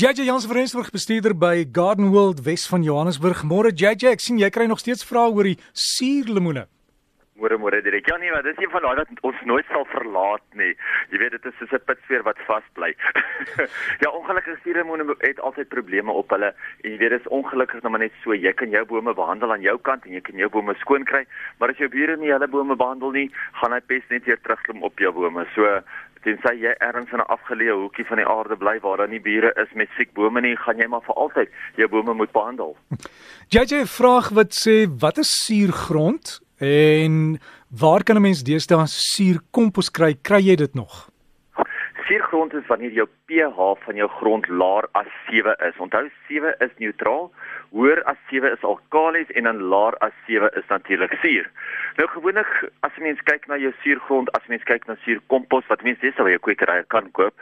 JJ Jans van Rensburg bestuurder by Garden World Wes van Johannesburg. Môre JJ, ek sien jy kry nog steeds vrae oor die suurlemoene. Môre môre direk. Ja nee, maar dis een van daai wat ons nooit sal verlaat nie. Jy weet dit is soos 'n pitsveer wat vasbly. ja, ongelukkig suurlemoene het altyd probleme op hulle. En jy weet dit is ongelukkig nou maar net so. Jy kan jou bome behandel aan jou kant en jy kan jou bome skoon kry, maar as jou bure nie hulle bome behandel nie, gaan hy pes net weer terugklim op jou bome. So tensy jy ergens in 'n afgeleë hoekie van die aarde bly waar daar nie bure is met siek bome nie, gaan jy maar vir altyd jou bome moet behandel. JJ vraag wat sê wat is suurgrond en waar kan 'n mens deesdae suurkompos kry? Kry jy dit nog? Suurgrond is wanneer jou pH van jou grond laer as 7 is. Onthou 7 is neutraal, hoër as 7 is alkalies en dan laer as 7 is natuurlik suur. Nou gewoonlik as mens kyk na jou suurgrond, as mens kyk na suurkompos wat mense dis sou jy kwekery kan koop,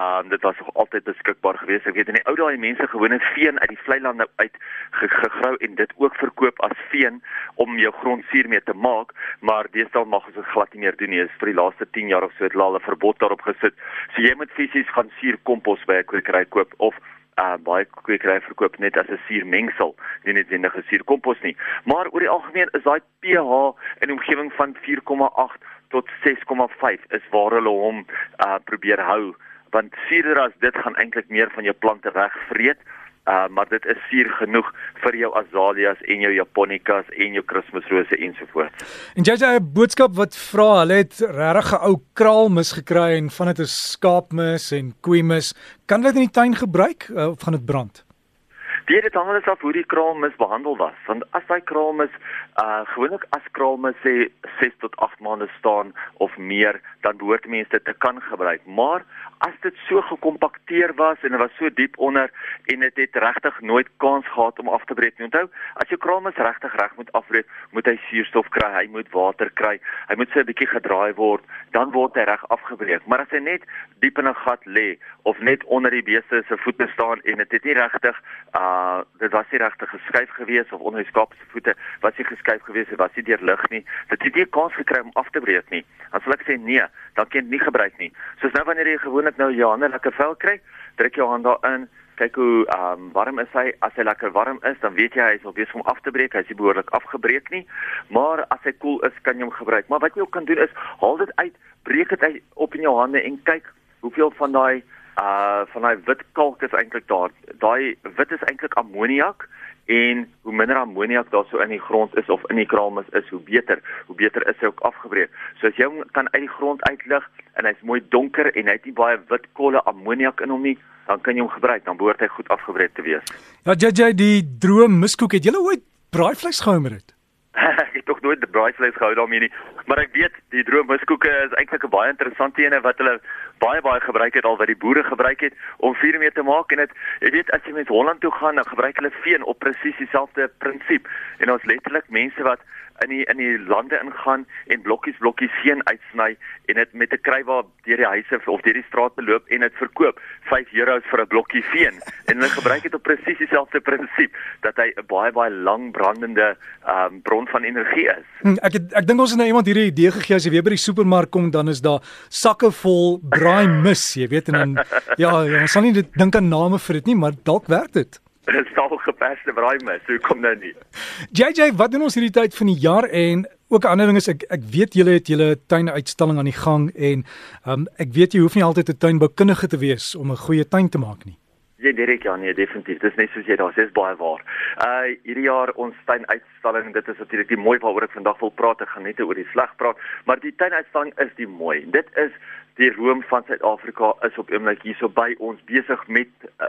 um dit was nog altyd beskikbaar geweest. Ek weet in die ou dae mense gewoonlik veen uit die vlei lande uit gegrou en dit ook verkoop as veen om jou grond suur mee te maak, maar deesdae mag ons dit glad nie meer doen nie. Is vir die laaste 10 jaar of so het hulle 'n verbod daarop gesit. So jy moet fisies gaan suurkompos by 'n kwekery koop of uh baie kwekery verkoop net as 'n suurmengsel, nie net enige ge suurkompos nie. Maar oor die algemeen is daai pH in 'n omgewing van 4,8 tot 6,5 is waar hulle hom uh probeer hou, want suurder as dit gaan eintlik meer van jou plante wegvreet Uh, maar dit is suur genoeg vir jou azaleas en jou japonikas en jou kerstmisrose ensovoorts. En jy sê 'n boodskap wat vra, hulle het regtig 'n ou kraalmis gekry en van dit is skaapmis en koeimis. Kan hulle dit in die tuin gebruik uh, of gaan dit brand? Dit het hang alles af hoe die kraalmis behandel was. Want as daai kraalmis uh gewoonlik as kraalmis sê 6 tot 8 maande staan of meer, dan behoort mense dit te kan gebruik. Maar as dit so gekompakteer was en dit was so diep onder en dit het regtig nooit kans gehad om af te breek nie. Onthou, as jou kraalmis regtig reg moet afbreek, moet hy suurstof kry, hy moet water kry, hy moet so 'n bietjie gedraai word, dan word hy reg afgebreek. Maar as hy net diep in 'n gat lê of net onder die beeste se voete staan en dit het nie regtig uh dit was nie regtig geskuif gewees of onder die skaap se voete was hy geskuif gewees, dit was nie deur lug nie. Dit het nie kans gekry om af te breek nie. Dan sal ek sê nee, dan kan dit nie gebruik nie. Soos nou wanneer jy gewoonlik nou jou hande lekker vel kry, druk jou hand daarin, kyk hoe um, warm is hy. As hy lekker warm is, dan weet jy hy is al besig om af te breek. Hy is nie behoorlik afgebreek nie. Maar as hy koel cool is, kan jy hom gebruik. Maar wat jy ook kan doen is haal dit uit, breek dit uit op in jou hande en kyk hoeveel van daai uh van daai wit kalk is eintlik daar. Daai wit is eintlik ammoniak en hoe minder ammoniak daar so in die grond is of in die kraalmis is, hoe beter. Hoe beter is hy ook afgebreek. So as jy kan uit die grond uitlig en hy's mooi donker en hy het nie baie wit kolle ammoniak in hom nie, dan kan jy hom gebruik, dan behoort hy goed afgebreek te wees. Ja, JJ, die droë miskoek, het jy ooit braaivleis gehou met dit? ek het tog nooit die braaivleis gehou daarmee nie, maar ek weet die droë miskoeke is eintlik 'n baie interessante een wat hulle baie baie gebruik het al wat die boere gebruik het om vuur mee te maak. En dit jy weet as jy met Holland toe gaan dan gebruik hulle veen op presies dieselfde prinsip. En ons letterlik mense wat in die in die lande ingaan en blokkies blokkies veen uitsny en dit met 'n krywa deur die huise of deur die strate loop en dit verkoop 5 euros vir 'n blokkie veen en hulle gebruik dit op presies dieselfde prinsip dat hy 'n baie baie lang brandende um, bron van energie is. Hm, ek het, ek dink ons het nou iemand hierdie idee gegee as jy weer by die supermark kom dan is daar sakke vol braai mis, jy weet en dan ja, ja, ons sal nie dink aan name vir dit nie, maar dalk werk dit. Dit is al gepaste braai mis, hoe kom nou nie? JJ, wat doen ons hierdie tyd van die jaar en ook 'n ander ding is ek ek weet julle het julle tuinuitstalling aan die gang en um, ek weet jy hoef nie altyd 'n tuinboukundige te wees om 'n goeie tuin te maak nie. Ja, Derek, ja, nee, definitief. Dis net soos jy daar sê, is baie waar. Uh hierdie jaar ons tuinuitstalling, dit is natuurlik die mooi waaroor ek vandag wil praat. Ek gaan net oor die sleg praat, maar die tuinuitstalling is die mooi. Dit is die room van Suid-Afrika is op oomblik hierso by ons besig met uh,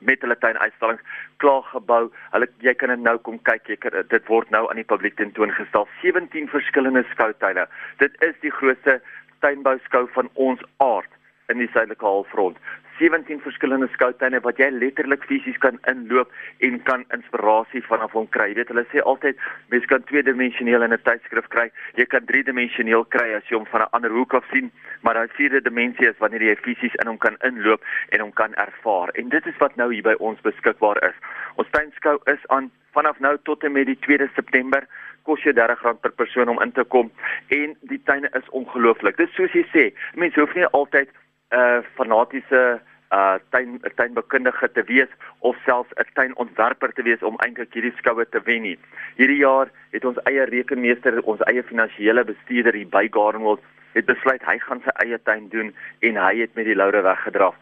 met hulle tuinuitstallings klaar gebou. Hulle jy kan dit nou kom kyk. Jy kan dit word nou aan die publiek tentoongestel. 17 verskillende skoutuine. Dit is die grootste tuinbou-skou van ons aard in die suidelike halfrond. 17 verskillende skoutuine wat jy letterlik fisies kan inloop en kan inspirasie vanaf hom kry. Jy weet hulle sê altyd mens kan tweedimensioneel in 'n tydskrif kry. Jy kan driedimensioneel kry as jy hom van 'n ander hoek af sien, maar daai vierde dimensie is wanneer jy fisies in hom kan inloop en hom kan ervaar. En dit is wat nou hier by ons beskikbaar is. Ons tuinskou is aan vanaf nou tot en met die 2de September kos jy R30 per persoon om in te kom en die tuine is ongelooflik. Dit soos jy sê, mense hoef nie altyd 'n uh, fanatiese uh tuin tuinbekundige te wees of selfs 'n tuinontwerper te wees om eintlik hierdie skoue te wen nie. Hierdie jaar het ons eie rekenmeester, ons eie finansiële bestuurder hier by Gardenwold het besluit hy gaan sy eie tuin doen en hy het met die loure weggedraf.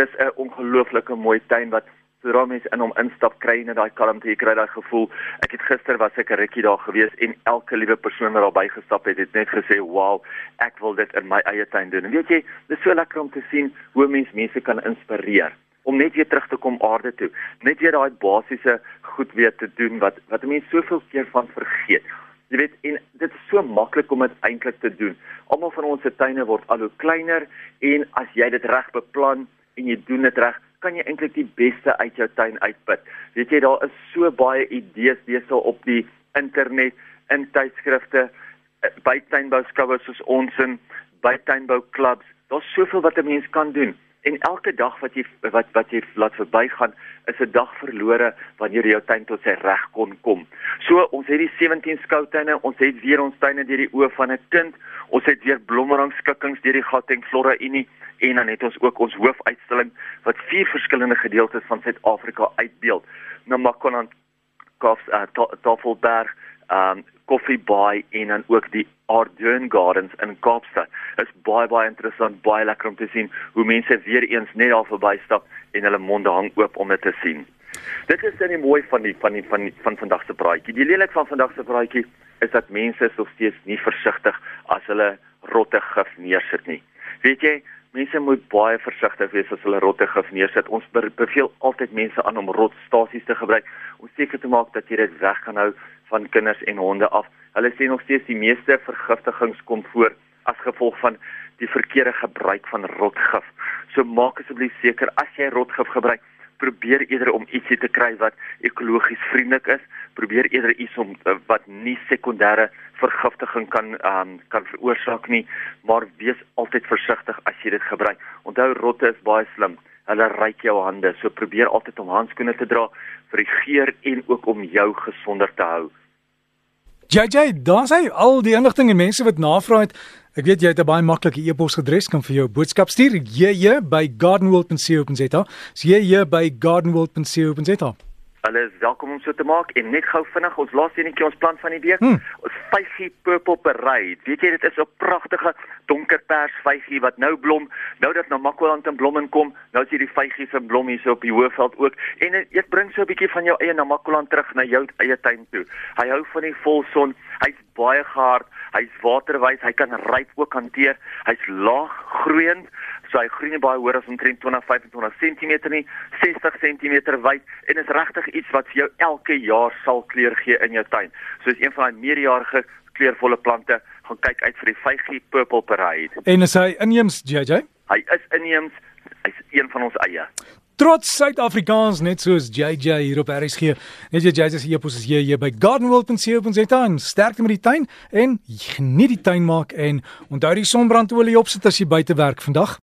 Dis 'n ongelooflike mooi tuin wat sodra mens in hom instap kry jy net daai kalmte, jy kry daai gevoel. Ek het gister was ek 'n rukkie daar gewees en elke liewe persoon wat daar by gestap het, het net gesê, "Wow, ek wil dit in my eie tuin doen." En weet jy, dit is so lekker om te sien hoe mens mense kan inspireer om net weer terug te kom aarde toe. Net weer daai basiese goed weer te doen wat wat mense soveel keer van vergeet. Jy weet, en dit is so maklik om dit eintlik te doen. Almal van ons se tuine word al hoe kleiner en as jy dit reg beplan en jy doen dit reg, kan jy eintlik die beste uit jou tuin uitput. Weet jy daar is so baie idees besig op die internet, in tydskrifte, eh, by tuinbouskouers soos ons in by tuinbouklubs. Daar's soveel wat 'n mens kan doen. En elke dag wat jy wat wat jy laat verbygaan, is 'n dag verlore wanneer jou tuin tot sy reg kon kom. So ons het die 17 skoutuine, ons het weer ons tuine deur die oë van 'n kind. Ons het weer blommerangskikkings deur die Gauteng Flora Unie en dan het ons ook ons hoofuitstalling wat vier verskillende gedeeltes van Suid-Afrika uitbeeld. Namakoland, Kaaps, uh, Tafelberg, um Coffee Bay en dan ook die Ardern Gardens in Kaapstad. Is baie baie interessant, baie lekker om te sien hoe mense weer eens net daar verbystap en hulle monde hang oop om dit te sien. Dit is dan die mooi van die van die van die, van vandag se praatjie. Die lelik van vandag se praatjie is dat mense nog steeds nie versigtig as hulle rotte gif neersit nie. Weet jy, mense moet baie versigtig wees as hulle rotte gif neersit. Ons beveel altyd mense aan om rotstasies te gebruik om seker te maak dat jy dit weg kan hou van kinders en honde af. Hulle sê nog steeds die meeste vergiftigings kom voor as gevolg van die verkeerde gebruik van rotgif. So maak asseblief seker as jy rotgif gebruik, probeer eerder om ietsie te kry wat ekologies vriendelik is. Probeer eerder iets om uh, wat nie sekondêre vergiftiging kan um, kan veroorsaak nie, maar wees altyd versigtig as jy dit gebruik. Onthou rotte is baie slim. Hulle ryk jou hande, so probeer altyd om handskoene te dra vir die geur en ook om jou gesonder te hou. JJ, daar's hy al die inligting en mense wat navraag het. Ek weet jy het 'n baie maklike e-posadres kan vir jou boodskap stuur. JJ by gardenworld.co.za. Jy by gardenworld.co.za. Hulle is welkom om so te maak en net gou vinnig ons laaste enetjie ons plan van die week. Hmm. Ons vygie purple parade. Weet jy dit is 'n pragtige pers vygie wat nou blom. Nou dat nou Makwaland in blom inkom, nou is hierdie vygie se blom hier so op die hoofveld ook. En dit bring so 'n bietjie van jou eie Namakwaland terug na jou eie tuin toe. Hy hou van die volson. Hy's baie gehard. Hy's waterwys. Hy kan ryp ook hanteer. Hy's laag groeiend. So hy groei nie baie hoër as omtrent 20-25 cm nie, 60 cm wyd en is regtig iets wat jou elke jaar sal kleur gee in jou tuin. So is een van daai meerjarige kleurvolle plante, gaan kyk uit vir die 5G Purple Parade. En is hy inheems JJ? Hy is inheems. Hy's een van ons eie. Trots Suid-Afrikaans net soos JJ hier op RSG. Net jy JJ se epos is hier hier by gardenworld.co.za. Sterkte met die tuin en geniet die tuin maak en onthou die sonbrandolie opsit as jy buite werk vandag.